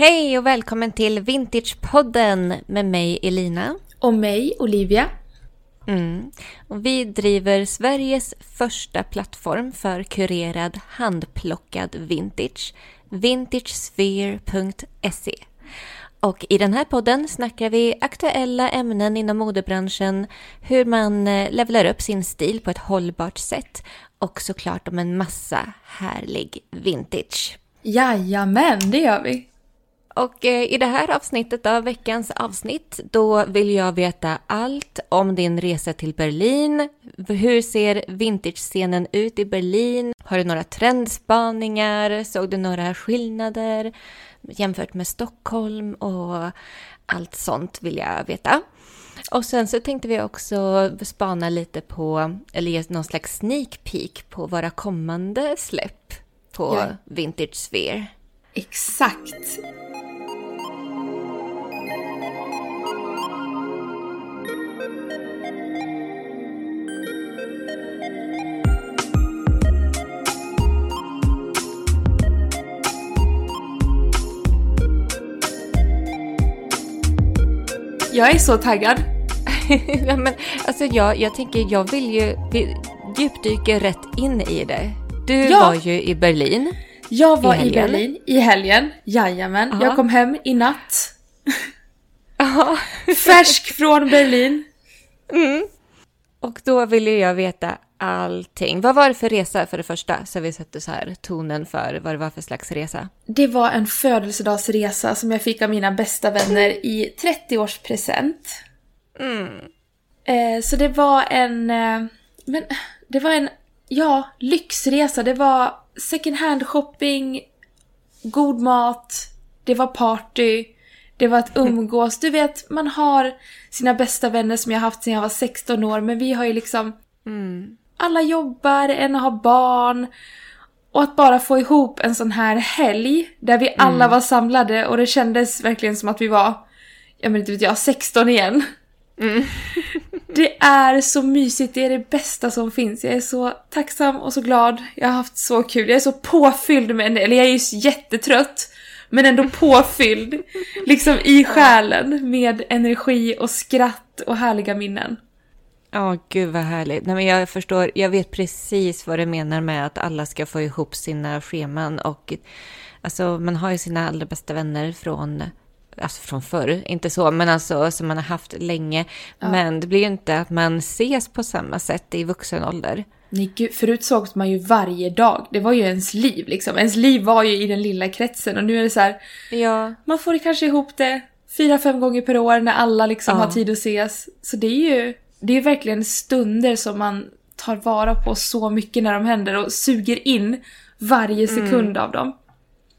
Hej och välkommen till Vintagepodden med mig Elina. Och mig Olivia. Mm. Och vi driver Sveriges första plattform för kurerad handplockad vintage, vintagesphere.se. Och i den här podden snackar vi aktuella ämnen inom modebranschen, hur man eh, levlar upp sin stil på ett hållbart sätt och såklart om en massa härlig vintage. Jajamän, det gör vi. Och eh, i det här avsnittet av veckans avsnitt, då vill jag veta allt om din resa till Berlin. Hur ser vintage-scenen ut i Berlin? Har du några trendspaningar? Såg du några skillnader jämfört med Stockholm? Och allt sånt vill jag veta. Och sen så tänkte vi också spana lite på, eller ge någon slags sneak peek på våra kommande släpp på ja. Vintage Sphere. Exakt. Jag är så taggad. ja, men, alltså, jag, jag tänker, jag vill ju vi djupdyker rätt in i det. Du ja. var ju i Berlin. Jag var i, i Berlin i helgen, jajamän. Aha. Jag kom hem i natt. Färsk från Berlin. Mm. Och då ville jag veta allting. Vad var det för resa för det första? Så vi sätter så här tonen för vad det var för slags resa. Det var en födelsedagsresa som jag fick av mina bästa vänner i 30-årspresent. Mm. Eh, så det var en... Eh, men det var en, ja, lyxresa. Det var second hand shopping, god mat, det var party, det var att umgås. Du vet, man har sina bästa vänner som jag haft sedan jag var 16 år, men vi har ju liksom... Mm. Alla jobbar, en har barn. Och att bara få ihop en sån här helg där vi alla mm. var samlade och det kändes verkligen som att vi var, ja men inte vet jag, 16 igen. Mm. det är så mysigt, det är det bästa som finns. Jag är så tacksam och så glad. Jag har haft så kul. Jag är så påfylld med, eller jag är ju jättetrött. Men ändå påfylld, liksom i själen med energi och skratt och härliga minnen. Ja, oh, gud vad härligt. Nej, men jag förstår, jag vet precis vad du menar med att alla ska få ihop sina scheman och alltså man har ju sina allra bästa vänner från alltså från förr, inte så, men alltså som man har haft länge. Ja. Men det blir ju inte att man ses på samma sätt i vuxen ålder. Nej, gud, förut sågs man ju varje dag. Det var ju ens liv liksom. Ens liv var ju i den lilla kretsen och nu är det så här, Ja. Man får kanske ihop det fyra, fem gånger per år när alla liksom ja. har tid att ses. Så det är ju, det är verkligen stunder som man tar vara på så mycket när de händer och suger in varje sekund mm. av dem.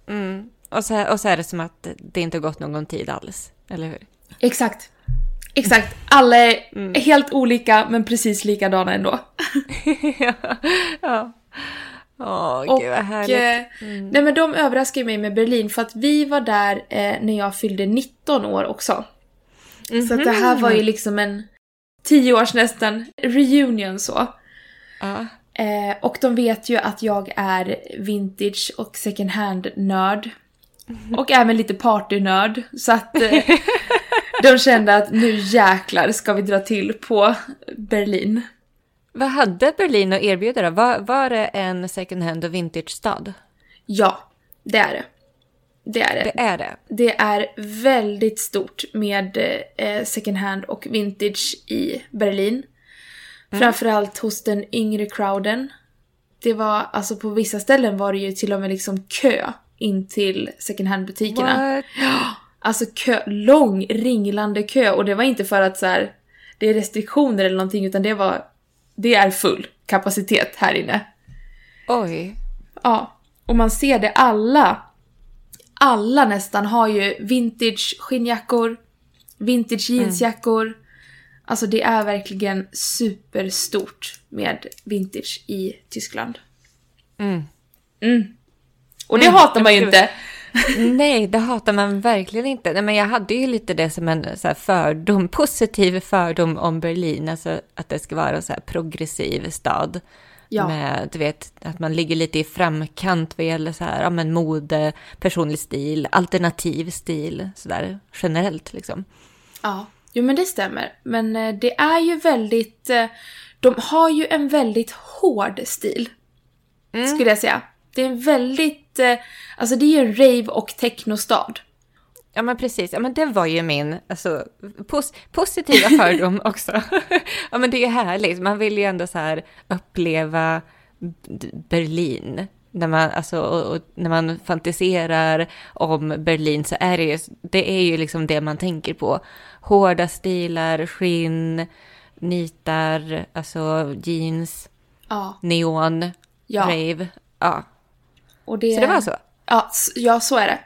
Mm. Och så, och så är det som att det inte gått någon tid alls, eller hur? Exakt. Exakt. Alla är mm. helt olika men precis likadana ändå. ja. ja. Åh, oh, gud vad härligt. Eh, mm. Nej men de överraskade mig med Berlin för att vi var där eh, när jag fyllde 19 år också. Mm -hmm. Så att det här var ju liksom en 10 års nästan reunion så. Uh. Eh, och de vet ju att jag är vintage och second hand-nörd. Och även lite partynörd. Så att eh, de kände att nu jäklar ska vi dra till på Berlin. Vad hade Berlin att erbjuda då? Var, var det en second hand och vintage-stad? Ja, det är det. Det är det. Det är det. Det är väldigt stort med eh, second hand och vintage i Berlin. Mm. Framförallt hos den yngre crowden. Det var, alltså på vissa ställen var det ju till och med liksom kö in till second hand-butikerna. Alltså kö, lång ringlande kö och det var inte för att så här, det är restriktioner eller någonting utan det var, det är full kapacitet här inne. Oj. Ja, och man ser det alla, alla nästan har ju vintage skinnjackor, vintage mm. jeansjackor. Mm. Alltså det är verkligen superstort med vintage i Tyskland. Mm. Mm. Och det mm, hatar man ju inte. Nej, det hatar man verkligen inte. Nej, men jag hade ju lite det som en så fördom, positiv fördom om Berlin, alltså att det ska vara en så progressiv stad. Ja. Med, du vet, att man ligger lite i framkant vad gäller så här, ja, men mode, personlig stil, alternativ stil, sådär generellt liksom. Ja, jo men det stämmer. Men eh, det är ju väldigt... eh, De har ju en väldigt hård stil. Skulle jag säga. Det är en väldigt... eh, Alltså det är ju en rave och technostad. Ja men precis, ja men det var ju min alltså, pos positiva fördom också. ja men det är härligt, man vill ju ändå så här uppleva Berlin. När man, alltså, och, och, när man fantiserar om Berlin så är det ju, det är ju liksom det man tänker på. Hårda stilar, skinn, nitar, alltså jeans, Ja. neon, Ja. rave. Ja, Och det, så det var så. Ja, ja, så är det.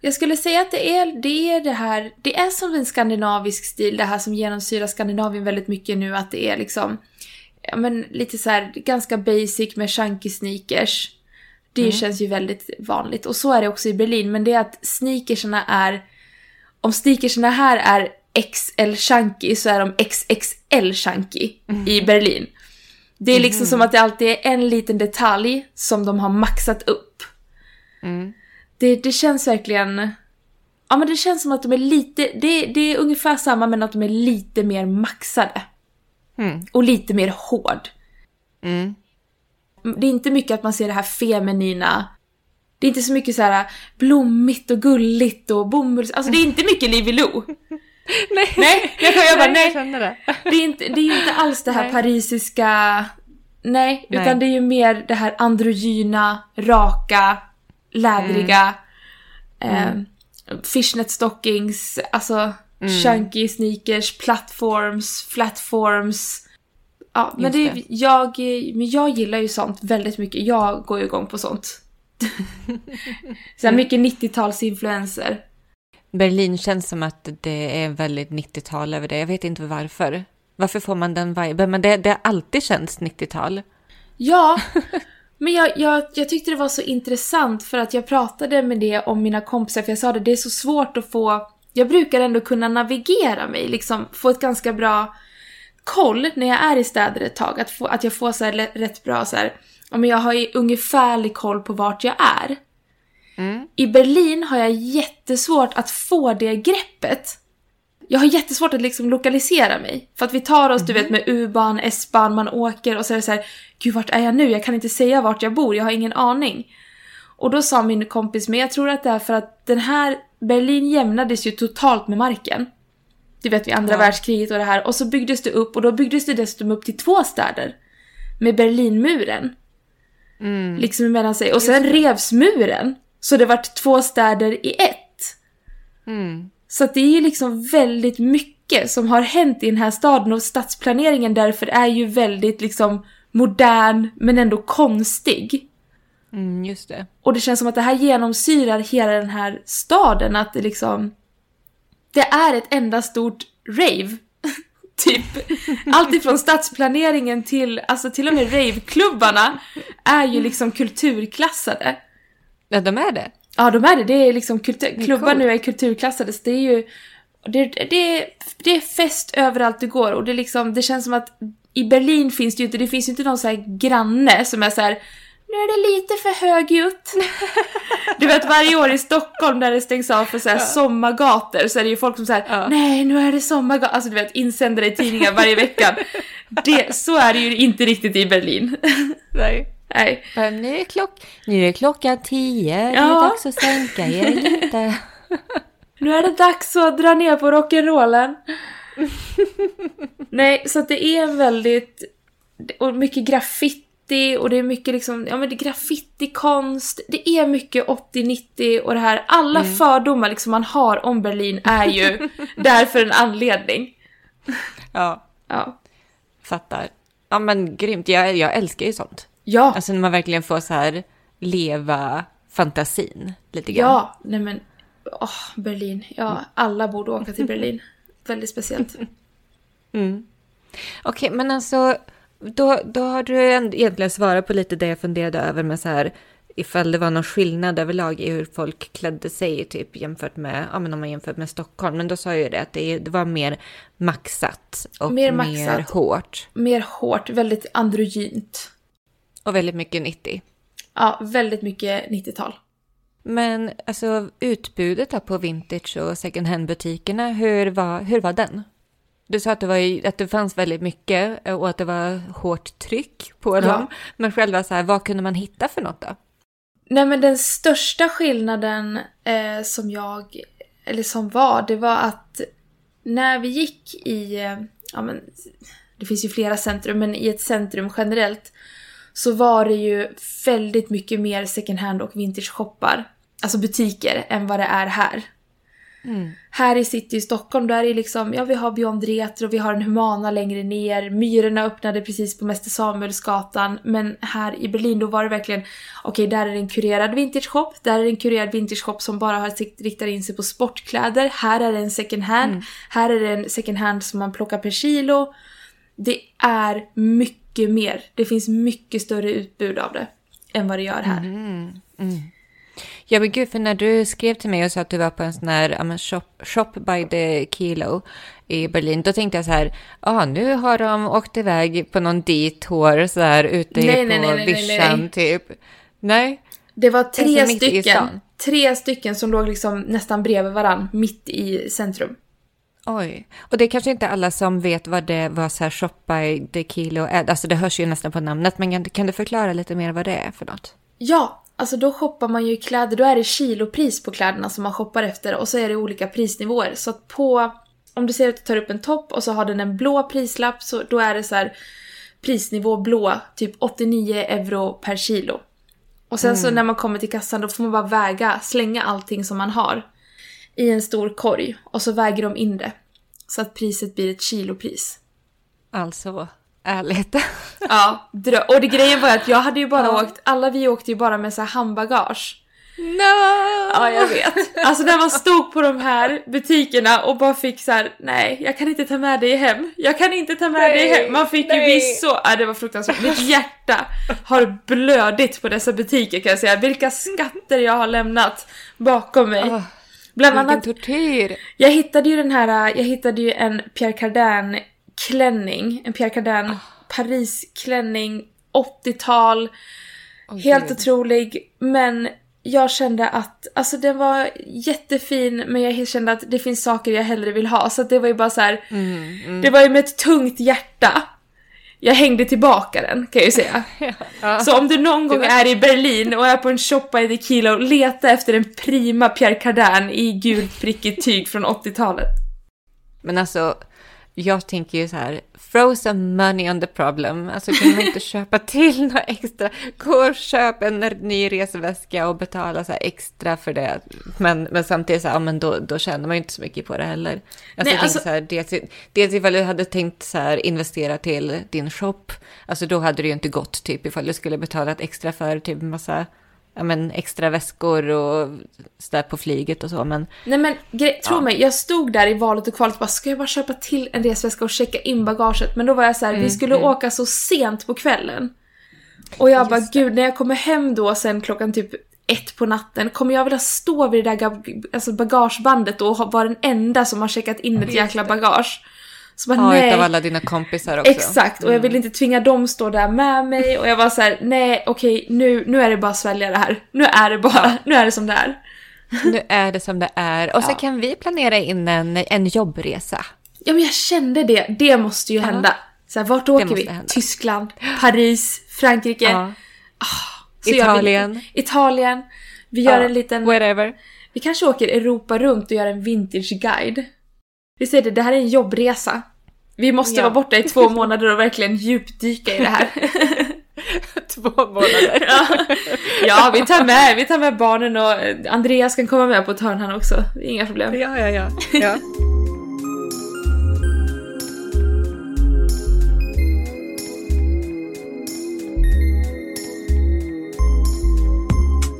Jag skulle säga att det är, det är det här, det är som en skandinavisk stil, det här som genomsyrar Skandinavien väldigt mycket nu, att det är liksom, ja men lite så här ganska basic med chunky sneakers. Det känns ju väldigt vanligt. Och så är det också i Berlin, men det är att sneakersarna är, om sneakersarna här är XL chunky så är de XXL chunky i Berlin. Det är liksom som att det alltid är en liten detalj som de har maxat upp. Mm. Det, det känns verkligen... Ja men det känns som att de är lite... Det, det är ungefär samma men att de är lite mer maxade. Mm. Och lite mer hård. Mm. Det är inte mycket att man ser det här feminina. Det är inte så mycket så här blommigt och gulligt och bomulls... Alltså det är inte mycket Livy Lou. Nej, Nej, jag, jag bara jag nej. känner det. Det är, inte, det är inte alls det här Nej. parisiska... Nej, Nej. utan det är ju mer det här androgyna, raka, lädriga. Mm. Eh, fishnet stockings, alltså Mm. chunky sneakers, plattforms, flatforms. Ja, men, Just det, Jag, men jag gillar ju sånt väldigt mycket. Jag går ju igång på sånt. Så mycket 90-talsinfluenser. Berlin känns som att det är väldigt 90-tal över det. Jag vet inte varför. Varför får man den viben? Men det, det har alltid känts 90-tal. Ja, men jag, jag, jag tyckte det var så intressant för att jag pratade med det om mina kompisar för jag sa det, det är så svårt att få... Jag brukar ändå kunna navigera mig, liksom få ett ganska bra koll när jag är i städer ett tag. Att, få, att jag får så här rätt bra så här, men jag har ungefärlig koll på vart jag är. Mm. I Berlin har jag jättesvårt att få det greppet. Jag har jättesvårt att liksom lokalisera mig. För att vi tar oss, du vet, med U-bahn, S-bahn, man åker och så är det så här, Gud, vart är jag nu? Jag kan inte säga vart jag bor, jag har ingen aning. Och då sa min kompis, men jag tror att det är för att den här, Berlin jämnades ju totalt med marken. Du vet vid andra Ja. världskriget och det här. Och så byggdes det upp, och då byggdes det dessutom upp till två städer. Med Berlinmuren. Mm. Liksom emellan sig. Och sen revs muren. Så det vart två städer i ett. Mm. Så att det är ju liksom väldigt mycket som har hänt i den här staden och stadsplaneringen därför är ju väldigt liksom modern men ändå konstig. Mm, just det. Och det känns som att det här genomsyrar hela den här staden, att det liksom... Det är ett enda stort rave. typ. Allt ifrån stadsplaneringen till, alltså till och med raveklubbarna är ju liksom kulturklassade. Ja, de är det. Ja, de är det. Det är liksom kultur, är klubbar nu är kulturklassade, så det är ju... Det, det, det är fest överallt du går och det liksom, det känns som att i Berlin finns det ju inte, det finns ju inte någon så här granne som är så här. Nu är det lite för högljutt. Du vet varje år i Stockholm när det stängs av för så här sommargator så är det ju folk som säger Ja. nej nu är det sommargator, alltså du vet insändare i tidningar varje vecka. Det, så är det ju inte riktigt i Berlin. Nej. Nej. Bara, Nu är, klock, nu är klockan tio, det är Ja. dags att sänka er lite. Nu är det dags att dra ner på rock'n'rollen. Nej, så att det är en väldigt... Och mycket graffiti och det är mycket liksom, ja men det är graffitikonst. Det är mycket 80-90 och det här, alla fördomar liksom man har om Berlin är ju där för en anledning. Ja, Ja. fattar. Ja, men grymt. Jag, jag älskar ju sånt. Ja, Alltså när man verkligen får så här leva fantasin lite grann. ja, nej men, åh, Berlin. Ja, alla borde åka till Berlin. Väldigt speciellt. Mm. Okej, men alltså då, då har du ändå egentligen svarat på lite det jag funderade över med så här ifall det var någon skillnad överlag i hur folk klädde sig typ jämfört med, ja men om man jämfört med Stockholm. Men då sa jag ju det att det, det var mer maxat och Mer mer, maxat. hårt. Mer hårt, väldigt androgynt. Och väldigt mycket 90. Ja, väldigt mycket 90-tal. Men alltså utbudet då på vintage och second hand-butikerna, hur var, hur var den? Du sa att det, var, att det fanns väldigt mycket och att det var hårt tryck på Ja. dem. Men själva så här, vad kunde man hitta för något då? Nej men den största skillnaden eh, som jag, eller som var, det var att när vi gick i, eh, ja men, det finns ju flera centrum, men i ett centrum generellt så var det ju väldigt mycket mer second hand och vintage shoppar, alltså butiker, än vad det är här. Här i city i Stockholm, där är liksom, ja vi har Beyond Retro, vi har en Humana längre ner, Myrorna öppnade precis på Mäster Samuelsgatan, men här i Berlin då var det verkligen, okej där är det en kurerad vintage shop, där är det en kurerad vintage shop som bara har riktar in sig på sportkläder, här är det en second hand, här är det en second hand som man plockar per kilo. Det är mycket mer, det finns mycket större utbud av det än vad det gör här. Ja men gud, för när du skrev till mig och sa att du var på en sån här shop, shop by the kilo i Berlin, då tänkte jag så här, ja nu har de åkt iväg på någon detour så här ute Nej, på nej, nej, vischan typ. Nej, Det var tre Alltså stycken. Tre stycken som låg liksom nästan bredvid varann, mitt i centrum. Oj. Och det är kanske inte alla som vet vad det var så här shop by the kilo alltså det hörs ju nästan på namnet, men kan, du förklara lite mer vad det är för något? Ja, alltså då shoppar man ju kläder, då är det kilopris på kläderna som man shoppar efter och så är det olika prisnivåer. Så att på, om du ser att du tar upp en topp och så har den en blå prislapp så då är det så här prisnivå blå, typ 89 euro per kilo. Och sen så när man kommer till kassan då får man bara väga, slänga allting som man har i en stor korg och så väger de in det. Så att priset blir ett kilopris. Alltså, ärligt. Ja, och det grejen var att jag hade ju bara Ja. åkt, alla vi åkte ju bara med så här handbagage. no! Ja, jag vet. Alltså när man stod på de här butikerna och bara fick så här: nej, jag kan inte ta med dig hem. Jag kan inte ta med dig Nej, hem. Man fick ju nej. bli så, ja det var fruktansvärt. Mitt hjärta har blödit på dessa butiker kan jag säga. Vilka skatter jag har lämnat bakom mig. Åh, Bland vilken annat, tortyr! jag hittade ju den här, jag hittade ju en Pierre Cardin klänning, en Pierre Cardin Paris-klänning, 80-tal. Åh, Helt gud. otrolig, men jag kände att, alltså den var jättefin men jag kände att det finns saker jag hellre vill ha så det var ju bara så här. Mm, det var ju med ett tungt hjärta jag hängde tillbaka den kan jag ju säga. Ja. Så om du någon gång är i Berlin och är på en shoppa i The Kilo, leta efter en prima Pierre Cardin i gult prickigt tyg från 80-talet. Men alltså, jag tänker ju så här, some money on the problem. Alltså kan man inte köpa till några extra? Gå och köp en ny resväska och betala så extra för det. Men, men samtidigt så här, ja, men då, då tjänar man ju inte så mycket på det heller. Alltså, Nej, alltså- så här, dels, dels ifall du hade tänkt så här investera till din shop, alltså då hade det ju inte gått typ ifall du skulle betala ett extra för typ massa ja, men, extra väskor och sådär på flyget och så. Men Nej men gre- tro Ja. mig, jag stod där i valet och kvalet och bara ska jag bara köpa till en resväska och checka in bagaget? Men då var jag så här, vi skulle åka så sent på kvällen. Och jag bara Just det. gud, när jag kommer hem då sen klockan typ ett på natten, kommer jag vilja stå vid det där alltså bagagebandet då och vara den enda som har checkat in ett jäkla bagage? Så bara, ja, nej. utav alla dina kompisar också. Exakt, och jag vill inte tvinga dem stå där med mig och jag var så här: nej okej nu, nu är det bara att svälja det här. Nu är det bara, nu är det som det är. Nu är det som det är. Och så Ja. kan vi planera in en, en jobbresa. Ja men jag kände det, det måste ju hända. Så här, vart åker vi? hända. Tyskland, Paris, Frankrike, Ja. vi Italien. Italien. Vi gör Ja, en liten, Whatever. vi kanske åker Europa runt och gör en vintage guide. Vi säger det, det här är en jobbresa. Vi måste Ja. vara borta i två månader och verkligen djupdyka i det här. Två månader. ja. ja, vi tar med, vi tar med barnen och eh, Andreas kan komma med på ett hörn han också. Inga problem. ja, ja, ja. ja.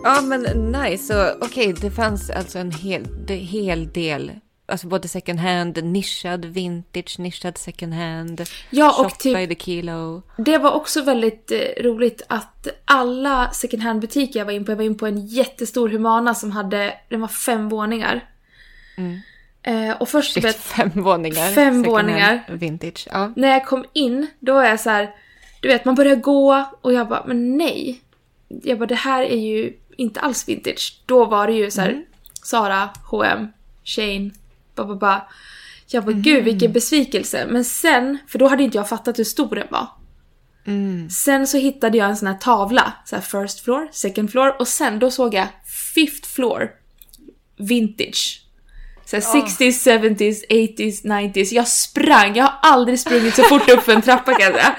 Ja men nice, okej det fanns alltså en hel, det, hel del, alltså både second hand, nischad vintage, nischad second hand, Ja, shop och typ by the kilo. Det var också väldigt eh, roligt att alla second hand butiker jag var in på, jag var in på en jättestor Humana som hade, den var fem våningar. Eh, och först Shit, vet, fem våningar. Fem våningar. Vintage, ja. när jag kom in, då var jag så här. du vet, man börjar gå och jag bara, men nej. Jag bara, det här är ju inte alls vintage. Då var det ju så här, Sara, H&M, Shane, ba, ba, ba. Jag bara, gud vilken besvikelse. Men sen, för då hade inte jag fattat hur stor den var. Sen så hittade jag en sån här tavla, så här first floor, second floor och sen då såg jag fifth floor, vintage. Så här 60s, 70s, 80s, 90s. Jag sprang, jag har aldrig sprungit så fort upp för en trappa kan jag säga.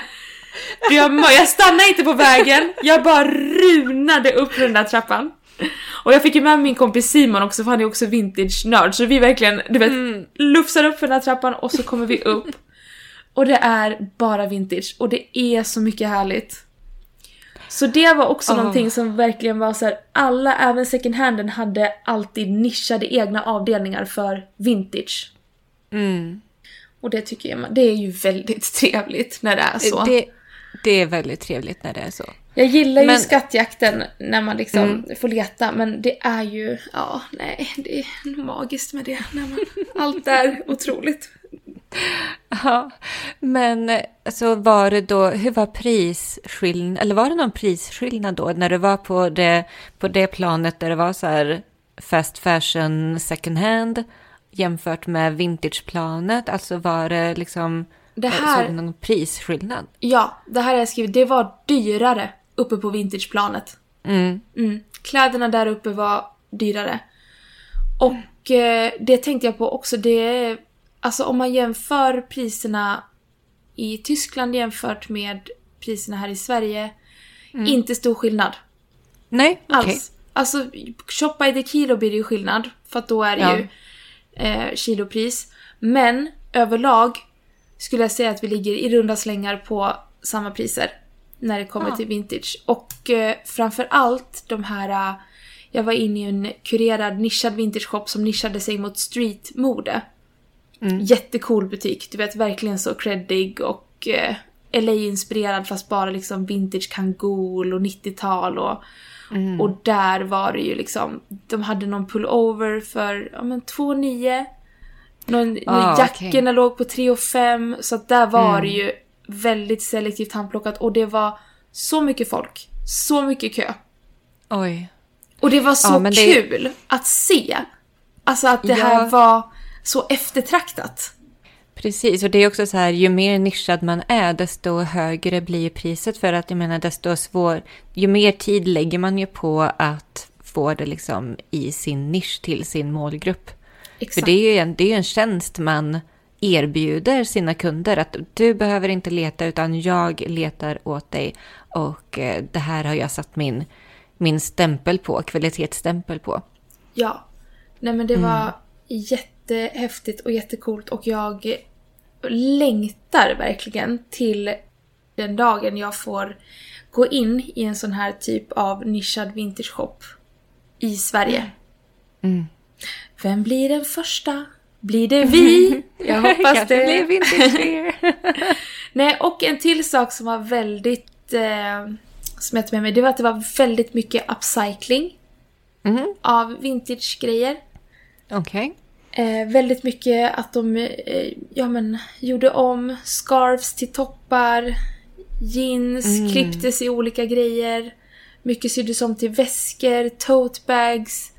Jag, jag stannade inte på vägen, jag bara runade upp den där trappan. Och jag fick ju med min kompis Simon också för han är också vintage-nörd så vi verkligen, du vet, lufsar upp för den här trappan och så kommer vi upp. Och det är bara vintage och det är så mycket härligt. Så det var också Åh. någonting som verkligen var så här. alla, även second handen, hade alltid nischade egna avdelningar för vintage. Mm. Och det tycker jag, det är ju väldigt trevligt när det är så. Det, det är väldigt trevligt när det är så. Jag gillar ju Men- skattjakten när man liksom får leta, men det är ju, ja, nej, det är magiskt med det. När man, allt är otroligt. Ja, men alltså var det då, hur var prisskillnad, eller var det någon prisskillnad då när du var på det, på det planet där det var så här fast fashion second hand jämfört med vintageplanet? Alltså var det liksom, Det här- såg du någon prisskillnad? Ja, det här har jag skrivit, det var dyrare uppe på vintageplanet. Mm. Mm. Kläderna där uppe var dyrare. Och eh, det tänkte jag på också, det är, alltså om man jämför priserna i Tyskland jämfört med priserna här i Sverige, inte stor skillnad. Nej, okej. Alls. Alltså, shoppa i the kilo blir det ju skillnad. För att då är det Ja. ju eh, kilopris. Men överlag skulle jag säga att vi ligger i runda slängar på samma priser. När det kommer Ja. till vintage. Och eh, framför allt de här... Eh, jag var inne i en kurerad nischad vintage-shop som nischade sig mot streetmode. Jättecool butik. Du vet, verkligen så creddig och eh, LA-inspirerad fast bara liksom vintage Kangol och 90-tal och... Och där var det ju liksom, de hade någon pullover för ja, men 2,9. Någon, Ah, jackorna låg på 3 och 5 så att där var det ju väldigt selektivt handplockat och det var så mycket folk, så mycket kö. Oj. Och det var så Ja, det- kul att se. Alltså att det här Ja. var så eftertraktat. Precis, och det är också så här, ju mer nischad man är, desto högre blir priset. För att jag menar, desto svår, ju mer tid lägger man ju på att få det liksom i sin nisch till sin målgrupp. Exakt. För det är ju en, det är en tjänst man erbjuder sina kunder. Att du behöver inte leta, utan jag letar åt dig. Och eh, det här har jag satt min, min stämpel på, kvalitetsstämpel på. Ja. Nej men det Mm. var jättehäftigt och jättecoolt och jag längtar verkligen till den dagen jag får gå in i en sån här typ av nischad vintage shop i Sverige. Mm. Vem blir den första? Blir det vi? Jag hoppas Kanske det. blir vintage beer. Nej, och en till sak som var väldigt... Eh, som jag tog med mig, det var att det var väldigt mycket upcycling Mhm, av vintage-grejer. Okej. Eh, väldigt mycket att de eh, ja, men, gjorde om scarves till toppar, jeans, klipptes i olika grejer. Mycket syddes om till väskor, tote bags.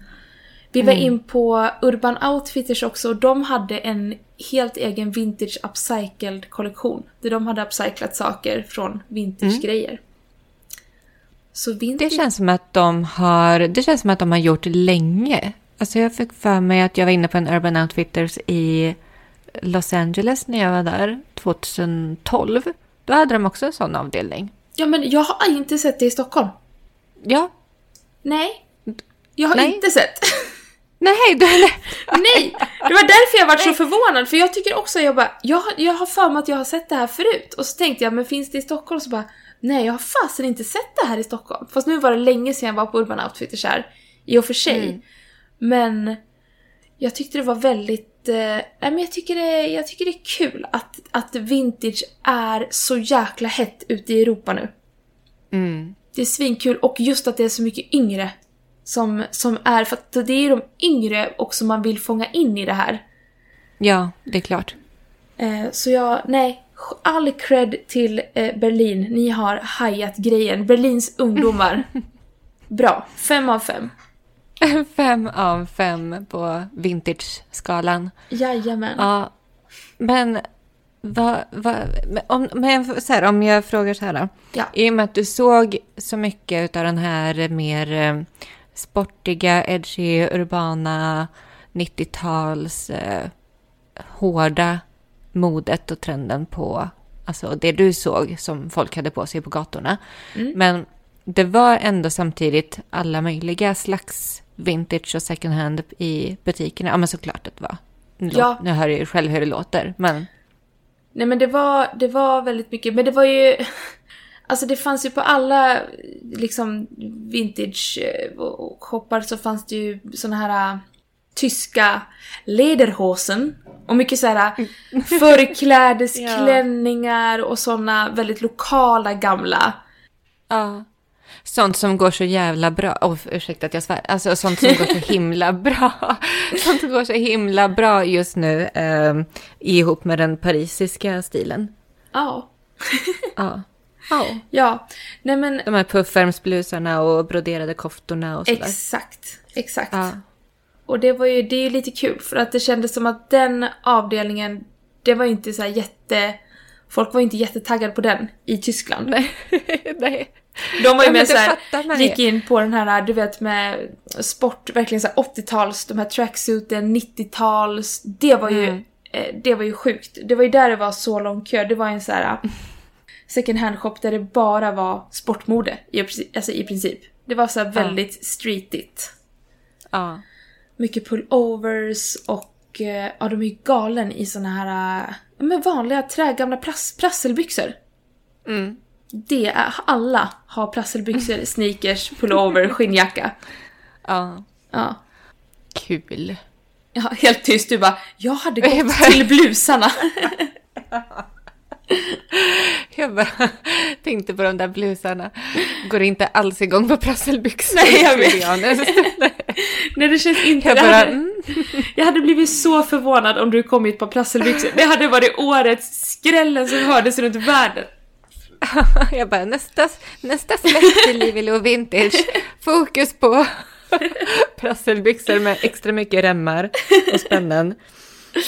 Vi var in på Urban Outfitters också och de hade en helt egen vintage upcycled kollektion. Där de hade upcyclat saker från vintage-grejer. Så vintage... Det känns som att de har, det känns som att de har gjort länge. Alltså jag fick för mig att jag var inne på en Urban Outfitters i Los Angeles när jag var där 2012. Då hade de också en sån avdelning. Ja men jag har inte sett det i Stockholm. Ja. Nej. Jag har Nej. inte sett. Nej, du Nej! Det var därför jag var så förvånad, för jag tycker också, jag bara, jag, jag har för mig att jag har sett det här förut. Och så tänkte jag, men finns det i Stockholm? Så bara, nej jag har fasen inte sett det här i Stockholm. Fast nu var det länge sedan jag var på Urban Outfitters här, i och för sig. Men jag tyckte det var väldigt, eh, nej men jag tycker det, jag tycker det är kul att, att vintage är så jäkla hett ute i Europa nu. Mm. Det är svinkul och just att det är så mycket yngre som, som är, för att det är de yngre också man vill fånga in i det här. Ja, det är klart. Eh, så jag, nej, all cred till eh, Berlin. Ni har hajat grejen. Berlins ungdomar. Bra. Fem av fem. Fem av fem på vintage-skalan. Jajamän. Ja, men vad, men om, men så här, om jag frågar så här då. Ja. I och med att du såg så mycket av den här mer eh, sportiga, edgy, urbana 90-tals eh, hårda modet och trenden på alltså det du såg som folk hade på sig på gatorna. Mm. Men det var ändå samtidigt alla möjliga slags vintage och second hand i butikerna. Ja, men såklart att det var. Nu, Ja. nu hör jag ju själv hur det låter, men Nej men det var, det var väldigt mycket, men det var ju... Alltså det fanns ju på alla liksom vintage eh, så fanns det ju såna här äh, tyska lederhosen. Och mycket så här äh, förklädesklänningar och såna väldigt lokala gamla. ja. Sånt som går så jävla bra. Oh, ursäkta att jag svär. Alltså sånt som går så himla bra. Sånt som går så himla bra just nu eh, ihop med den parisiska stilen. Ja. Ja. Ja. Ja, nej men De här puffärmsblusarna och broderade koftorna och sådär. exakt. Exakt. Ja. Och det var ju, det är ju lite kul för att det kändes som att den avdelningen, det var inte så jätte... Folk var inte jättetaggade på den i Tyskland. Nej. Nej. De var ju Ja, mer såhär, gick in på den här, du vet med sport, verkligen såhär 80-tals, de här tracksuiten, 90-tals. Det var ju, Mm. eh, det var ju sjukt. Det var ju där det var så lång kö. Det var en så här second hand shop där det bara var sportmode i, princip- alltså i princip. Det var så väldigt streetigt. Ja. Mycket pullovers och eh, ja, de är ju galen i såna här eh, men vanliga trägamla prass, prasselbyxor. Mm. Det är, alla har prasselbyxor, sneakers, pullover, skinnjacka. Ja. Ja. Kul. ja, helt tyst. Du bara, jag hade gått till blusarna. Jag bara tänkte på de där blusarna. Går inte alls igång på prasselbyxor. Nej, jag vet. Nej, det känns inte... Jag bara, hade, mm. jag hade blivit så förvånad om du kom i ett par prasselbyxor. Det hade varit årets skrällen som hördes runt världen. Jag bara, nästa, nästa släpp till Livy Lou Vintage. Fokus på prasselbyxor med extra mycket remmar och spännen.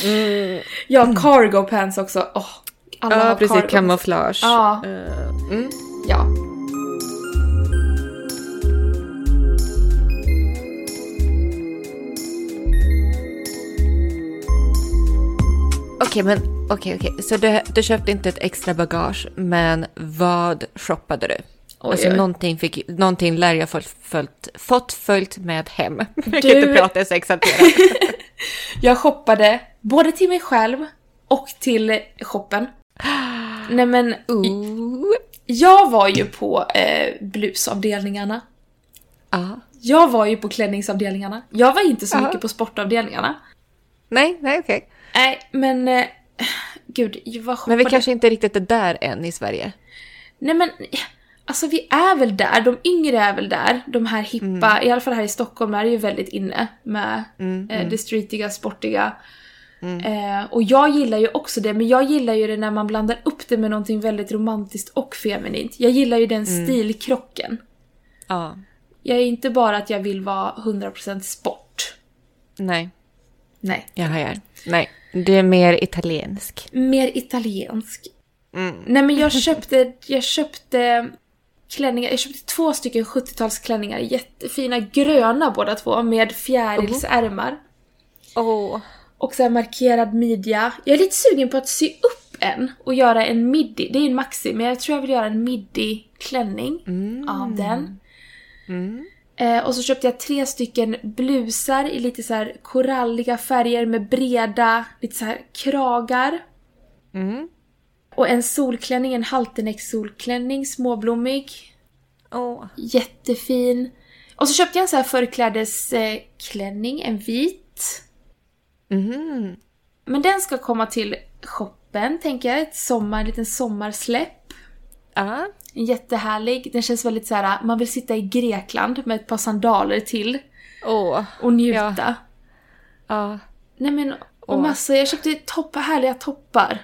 Mm. Ja, cargo pants också. Åh, alla Ja, har precis. cargo. Kamouflage. Ja. Eh, mm. Ja. Okej, men okej, okej. Så du, du köpte inte ett extra bagage, men vad shoppade du? Oj, alltså oj. någonting, fick, någonting lär jag fått följt, fått följt med hem. Jag kan Du- inte prata, jag är. Jag shoppade både till mig själv och till shoppen. Nej men, Ooh. jag var ju på eh, blusavdelningarna. Ja. Jag var ju på klänningsavdelningarna. Jag var inte så Ja. mycket på sportavdelningarna. Nej, nej, okej. Nej, men... Eh, gud, vad. Men vi kanske inte riktigt är där än i Sverige. Nej men, alltså vi är väl där. De yngre är väl där. De här hippa, i alla fall här i Stockholm är det ju väldigt inne med eh, det streetiga, sportiga. Eh, och jag gillar ju också det, men jag gillar ju det när man blandar upp det med någonting väldigt romantiskt och feminint. Jag gillar ju den stilkrocken. Ja. Jag är inte bara att jag vill vara 100% sport. Nej, Nej. jag hajar. Nej, du är mer italiensk. Mer italiensk. Mm. Nej men jag köpte, jag köpte klänningar, jag köpte två stycken 70-talsklänningar, jättefina, gröna båda två med fjärilsärmar. Åh. Och så markerad midja. Jag är lite sugen på att sy upp en och göra en midi. Det är en maxi, men jag tror jag vill göra en midi-klänning av den. Eh, och så köpte jag tre stycken blusar i lite så här koralliga färger med breda, lite så här kragar. Mm. Och en solklänning, en halterneck-solklänning, småblommig. Åh. Jättefin. Och så köpte jag en så här förklädesklänning, en vit. Mhm. Men den ska komma till shoppen, tänker jag. Ett sommar, en liten sommarsläpp. En jättehärlig. Den känns väldigt så här. man vill sitta i Grekland med ett par sandaler till Åh. och njuta. Ja. Nej men, och Åh. massor. Jag köpte toppar, härliga toppar.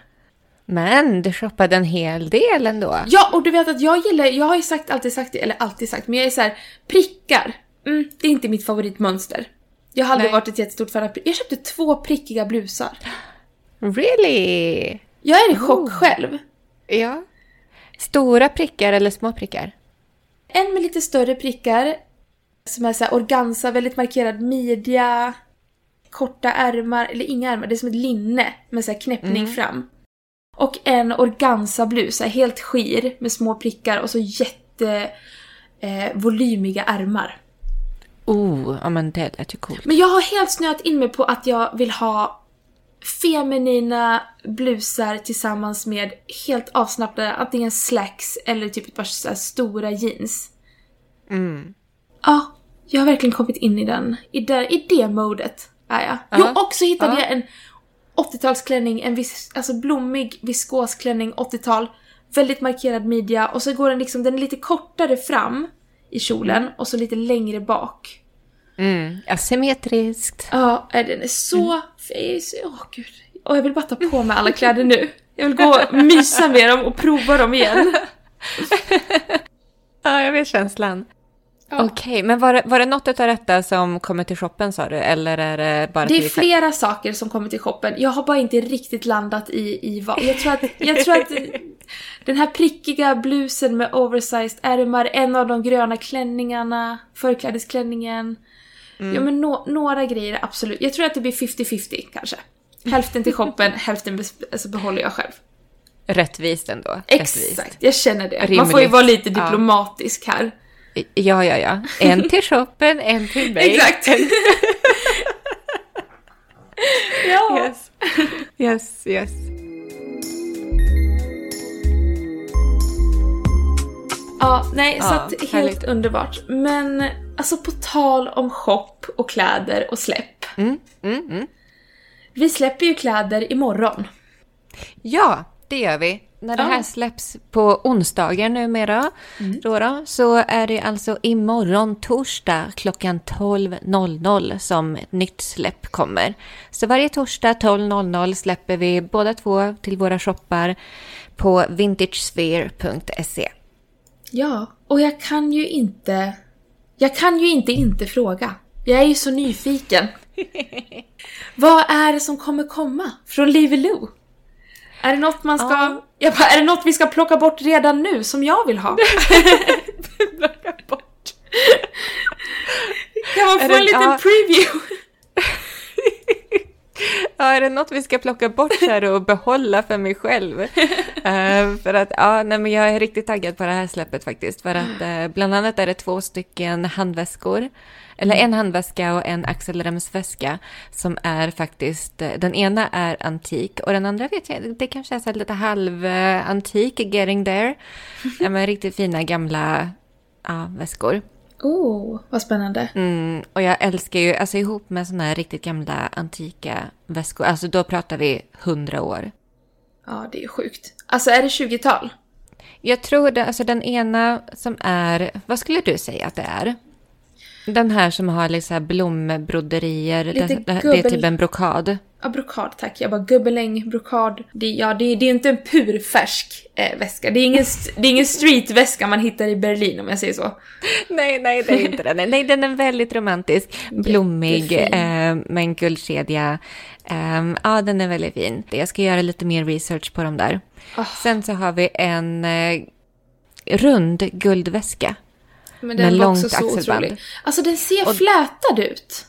Men du shoppade en hel del ändå. Ja, och du vet att jag gillar, jag har ju sagt, alltid sagt det, eller alltid sagt, men jag är så här, prickar. Mm, det är inte mitt favoritmönster. Jag har aldrig Nej. varit ett jättestort fan av prickar. Jag köpte två prickiga blusar. Really? Jag är i chock Oh. själv. Ja. Stora prickar eller små prickar? En med lite större prickar, som är så här organza, väldigt markerad midja, korta ärmar, eller inga ärmar, det är som ett linne med så här knäppning fram. Och en organza-blus, helt skir med små prickar och så jätte eh, volymiga ärmar. Oh, ja men det lät ju coolt. Men jag har helt snöat in mig på att jag vill ha feminina blusar tillsammans med helt avslappnade antingen slacks eller typ ett par så stora jeans. Mm. Ja, jag har verkligen kommit in i den, i det, i det modet är jag. Jo, Ja. och så hittade Ja. jag en 80-talsklänning, en vis, alltså blommig viskosklänning 80-tal, väldigt markerad midja och så går den liksom, den är lite kortare fram i kjolen och så lite längre bak. Mm. Asymmetriskt. Ja, den är så fin. Åh gud. Och jag vill bara ta på mig alla kläder nu. Jag vill gå och mysa med dem och prova dem igen. Ja, jag vet känslan. Ja. Okej, men var det, var det något av detta som kommer till shoppen sa du? Eller är det bara Det är flera saker som kommer till shoppen. Jag har bara inte riktigt landat i, i vad. Jag tror, att, jag tror att den här prickiga blusen med oversized ärmar, en av de gröna klänningarna, förklädesklänningen. Ja men nå- några grejer absolut. Jag tror att det blir 50-50 kanske. Hälften till shoppen, hälften bes- alltså behåller jag själv. Rättvist ändå. Rättvist. Exakt, jag känner det. Man Rimligt. får ju vara lite Ja. diplomatisk här. Ja, ja, ja. En till shoppen, en till mig. Exakt. ja. Yes. Yes, yes. Ja, nej, så Ja, att helt härligt. underbart. Men alltså på tal om shop och kläder och släpp. Mm, mm, mm. Vi släpper ju kläder imorgon. Ja, det gör vi. När det Ja. här släpps på onsdagar numera då då, så är det alltså imorgon torsdag klockan 12.00 som ett nytt släpp kommer. Så varje torsdag 12.00 släpper vi båda två till våra shoppar på vintagesphere.se. Ja, och jag kan ju inte... Jag kan ju inte inte fråga. Jag är ju så nyfiken. Vad är det som kommer komma från Livy Lou? Är det något man ska... Ja. Jag bara, är det något vi ska plocka bort redan nu som jag vill ha? Plocka bort. Kan man få en liten ja. preview? Ja, är det något vi ska plocka bort här och behålla för mig själv? Eh, för att, ja, nej men jag är riktigt taggad på det här släppet faktiskt. För att eh, bland annat är det två stycken handväskor. Eller en handväska och en axelremsväska som är faktiskt, eh, den ena är antik och den andra vet jag, det kanske är så lite halvantik, getting there. Ja, men riktigt fina gamla ja, väskor. Oh, vad spännande. Mm, och jag älskar ju, alltså ihop med såna här riktigt gamla antika väskor, alltså då pratar vi hundra år. Ja, det är sjukt. Alltså är det 20-tal? Jag tror det, alltså den ena som är, vad skulle du säga att det är? Den här som har liksom blombroderier, det, det, det är typ en brokad. Ja, brokad tack. Jag bara gubbeläng, brokad. Det, ja, det, det är inte en purfärsk eh, väska. Det är, ingen, st- det är ingen streetväska man hittar i Berlin om jag säger så. Nej, nej, det är inte den. Nej, den är väldigt romantisk, blommig, eh, med en guldkedja. Ehm, ja, den är väldigt fin. Jag ska göra lite mer research på dem där. Ah. Sen så har vi en eh, rund guldväska. Men Med den var långt också så axelband. otrolig. Alltså den ser Och- flätad ut.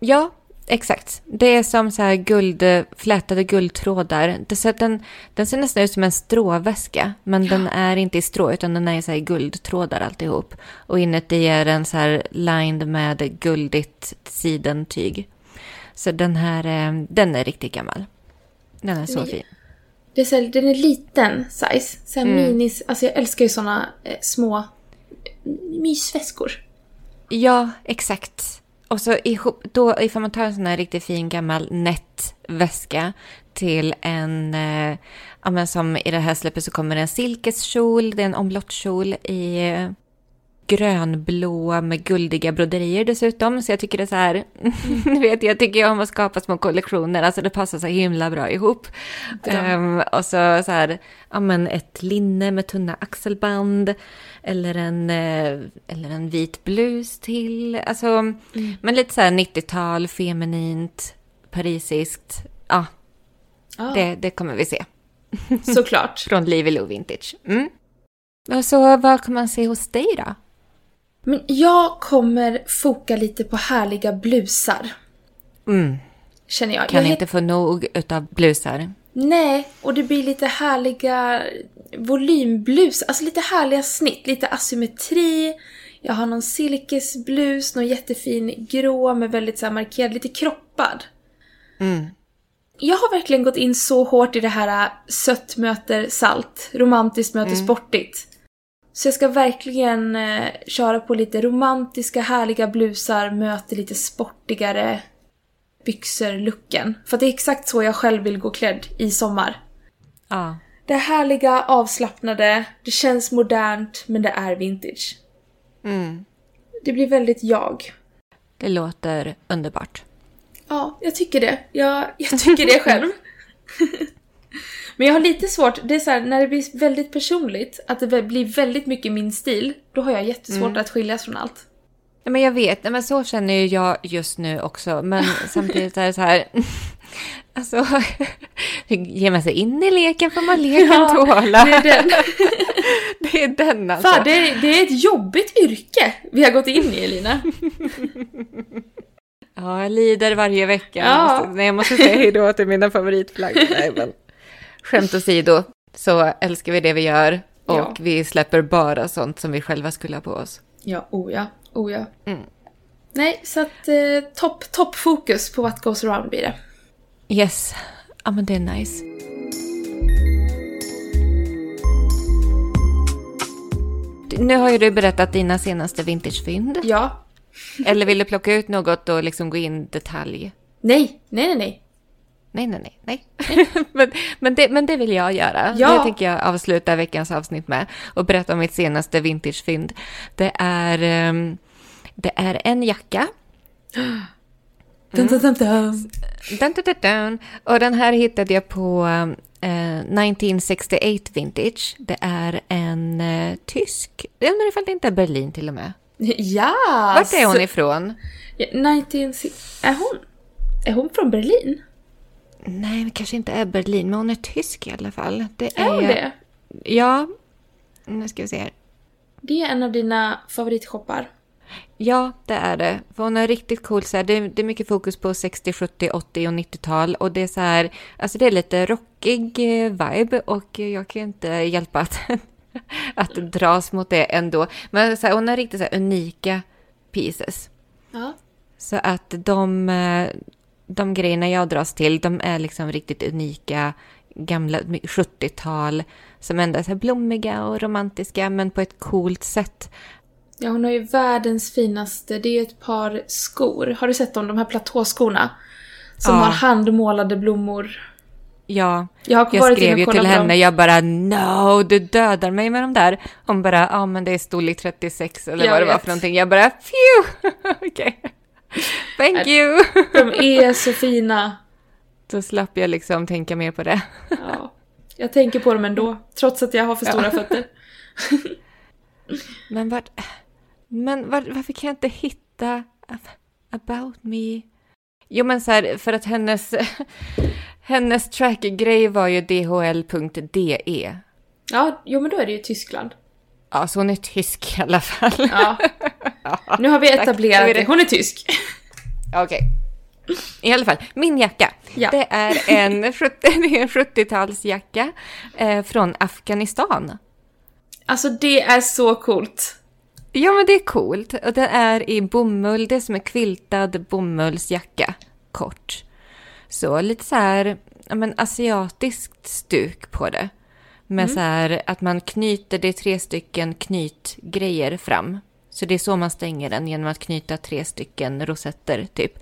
Ja, exakt. Det är som så här guld, flätade guldtrådar. Det, så den, den ser nästan ut som en stråväska, men den är inte i strå, utan den är så här guldtrådar alltihop. Och inuti är den så här lined med guldigt sidentyg. Så den här, eh, den är riktigt gammal. Den är så är- fin. Det är så här, den är liten size. Så här Mm. minis. Alltså jag älskar ju såna eh, små mysväskor. Ja, exakt. Och så ihop, då, ifall man tar en sån här riktigt fin gammal nättväska till en, eh, ja men som i det här släppet så kommer det en silkeskjol, det är en omlottkjol i, eh, grönblå med guldiga broderier dessutom. Så jag tycker det är så här, mm. vet jag tycker om att skapa små kollektioner, alltså det passar så himla bra ihop. Um, och så så här, ja men ett linne med tunna axelband eller en, eh, eller en vit blus till. Alltså, mm. men lite så här 90-tal, feminint, parisiskt. Ja, ah. det, det kommer vi se. Såklart. Från Livy Lou Vintage. Mm. Och så vad kan man se hos dig då? Men jag kommer foka lite på härliga blusar. Mm. Känner jag. Kan jag inte få nog utav blusar. Nej, och det blir lite härliga volymblus, alltså lite härliga snitt, lite asymmetri. Jag har någon silkesblus, någon jättefin grå med väldigt så markerad, lite kroppad. Mm. Jag har verkligen gått in så hårt i det här sött möter salt, romantiskt möter mm. sportigt. Så jag ska verkligen eh, köra på lite romantiska, härliga blusar, möter lite sportigare byxor-looken. För det är exakt så jag själv vill gå klädd i sommar. Ja. Det härliga, avslappnade, det känns modernt, men det är vintage. Mm. Det blir väldigt jag. Det låter underbart. Ja, jag tycker det. Jag, jag tycker det själv. Men jag har lite svårt, det är så här, när det blir väldigt personligt, att det blir väldigt mycket min stil, då har jag jättesvårt mm. att skiljas från allt. Ja, men jag vet, men så känner ju jag just nu också. Men samtidigt är det så här, alltså, ger man sig in i leken får man leken ja, tåla. Det är den. det är den alltså. Fan, det är, det är ett jobbigt yrke vi har gått in i, Elina. Ja, jag lider varje vecka. Ja. Jag måste, nej, jag måste säga hej då till mina favoritflaggor. Nej, men skämt åsido så älskar vi det vi gör och ja. vi släpper bara sånt som vi själva skulle ha på oss. Ja, oh ja, oh ja. Mm. Nej, så att eh, topp top fokus på what goes around blir det. Yes, ja men det är nice. Nu har ju du berättat dina senaste vintagefynd. Ja. Eller vill du plocka ut något och liksom gå in detalj? Nej, nej, nej, nej. Nej, nej, nej. nej. men, men, det, men det vill jag göra. Ja. Det tänker jag avsluta veckans avsnitt med och berätta om mitt senaste vintagefynd. Det är, um, det är en jacka. Mm. Dun, dun, dun, Och den här hittade jag på uh, 1968 Vintage. Det är en uh, tysk, jag undrar ifall det inte är Berlin till och med. Ja! Vart är hon ifrån? Ja, 19... Är hon... Är hon från Berlin? Nej, det kanske inte är Berlin, men hon är tysk i alla fall. Det är, är hon det? Ja. Nu ska vi se här. Det är en av dina favoritshoppar. Ja, det är det. För hon är riktigt cool. Så här, det, är, det är mycket fokus på 60, 70, 80 och 90-tal. Och det är så här, alltså det är lite rockig eh, vibe och jag kan ju inte hjälpa att, att dras mot det ändå. Men så här, hon har riktigt så unika pieces. Ja. Så att de, eh, de grejerna jag dras till, de är liksom riktigt unika, gamla 70-tal, som ändå är så här blommiga och romantiska, men på ett coolt sätt. Ja, hon har ju världens finaste, det är ett par skor. Har du sett dem, de här platåskorna? Som ja. har handmålade blommor. Ja, jag, jag skrev ju till henne, dem. jag bara no, du dödar mig med de där. Hon bara, ja ah, men det är storlek 36 eller jag vad det var för någonting. Jag bara, phew, okej. Okay. Thank you! De är så fina. Då slapp jag liksom tänka mer på det. Ja, jag tänker på dem ändå, trots att jag har för stora ja. fötter. Men, vart, men var, varför kan jag inte hitta about me? Jo men så här, för att hennes, hennes track-grej var ju dhl.de. Ja, jo men då är det ju Tyskland. Ja, så hon är tysk i alla fall. Ja. ja nu har vi etablerat det. Hon är tysk. Okej. Okay. I alla fall, min jacka. Ja. Det är en 70-talsjacka eh, från Afghanistan. Alltså det är så coolt. Ja, men det är coolt. Och den är i bomull. Det är som en quiltad bomullsjacka. Kort. Så lite så här, ja men asiatiskt stuk på det. Med mm. så här att man knyter, det är tre stycken knytgrejer fram. Så det är så man stänger den, genom att knyta tre stycken rosetter typ.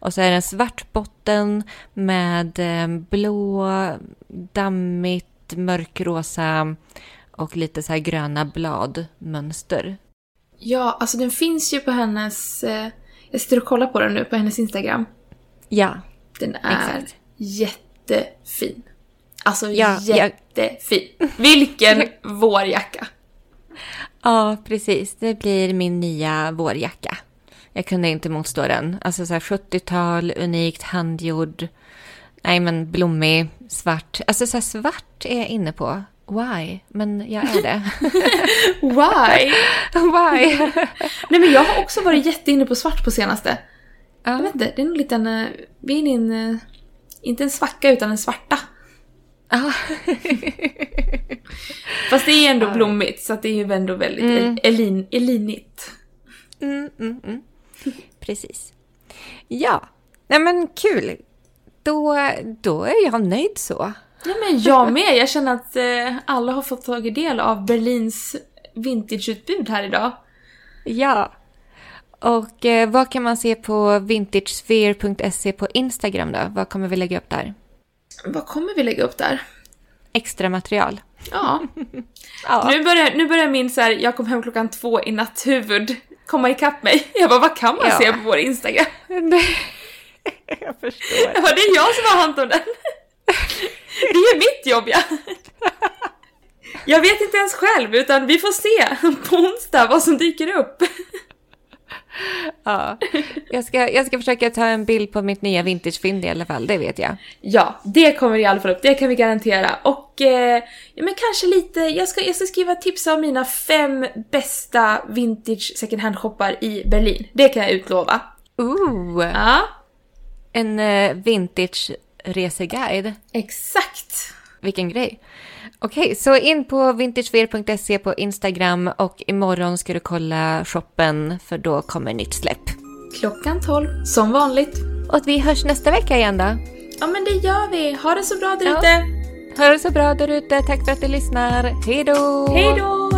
Och så är det en svart botten med eh, blå, dammigt, mörkrosa och lite så här gröna bladmönster. Ja, alltså den finns ju på hennes... Eh, jag sitter och kollar på den nu på hennes Instagram. Ja, Den är Exakt. jättefin. Alltså Ja, jag- jättefin. Vilken vårjacka. Ja precis. Det blir min nya vårjacka. Jag kunde inte motstå den. Alltså så här 70-tal, unikt, handgjord. Nej men blommig, svart. Alltså så svart är jag inne på. Why? Men jag är det. Why? Why? Nej men jag har också varit jätteinne på svart på senaste. Jag ja. vet inte, det är en... eh, Vi är inne i en... eh, Inte en svacka utan en svarta. Ja. Fast det är ändå blommigt så det är ju ändå väldigt Mm. elin, elinigt. Mm, mm, mm. Precis. Ja, nej men kul. Då, då är jag nöjd så. Nej men jag med, jag känner att eh, alla har fått tagit del av Berlins vintageutbud här idag. Ja. Och eh, vad kan man se på vintagesphere.se på Instagram då? Vad kommer vi lägga upp där? Vad kommer vi lägga upp där? Extra material. Ja, Ja. nu börjar, nu börjar min så här, jag kom hem klockan två i natt huvud komma ikapp mig. Jag bara, vad kan man Ja. se på vår Instagram? jag förstår. Jag bara, det är jag som har hand om den. Det är mitt jobb ja. Jag vet inte ens själv utan vi får se på onsdag vad som dyker upp. Ja. Jag, ska, jag ska försöka ta en bild på mitt nya vintagefynd i alla fall, det vet jag. Ja, det kommer i alla fall upp, det kan vi garantera. Och eh, ja, men kanske lite, jag ska, jag ska skriva tips av mina fem bästa vintage second hand-shoppar i Berlin. Det kan jag utlova. Ooh, Ja, en uh, vintage-reseguide. exakt. Vilken grej. Okej, så in på vintagefear.se på Instagram och imorgon ska du kolla shoppen för då kommer nytt släpp. Klockan 12, som vanligt. Och vi hörs nästa vecka igen då. Ja men det gör vi. Ha det så bra där Ja. ute. Ha det så bra där ute. Tack för att du lyssnar. Hej då! Hej då!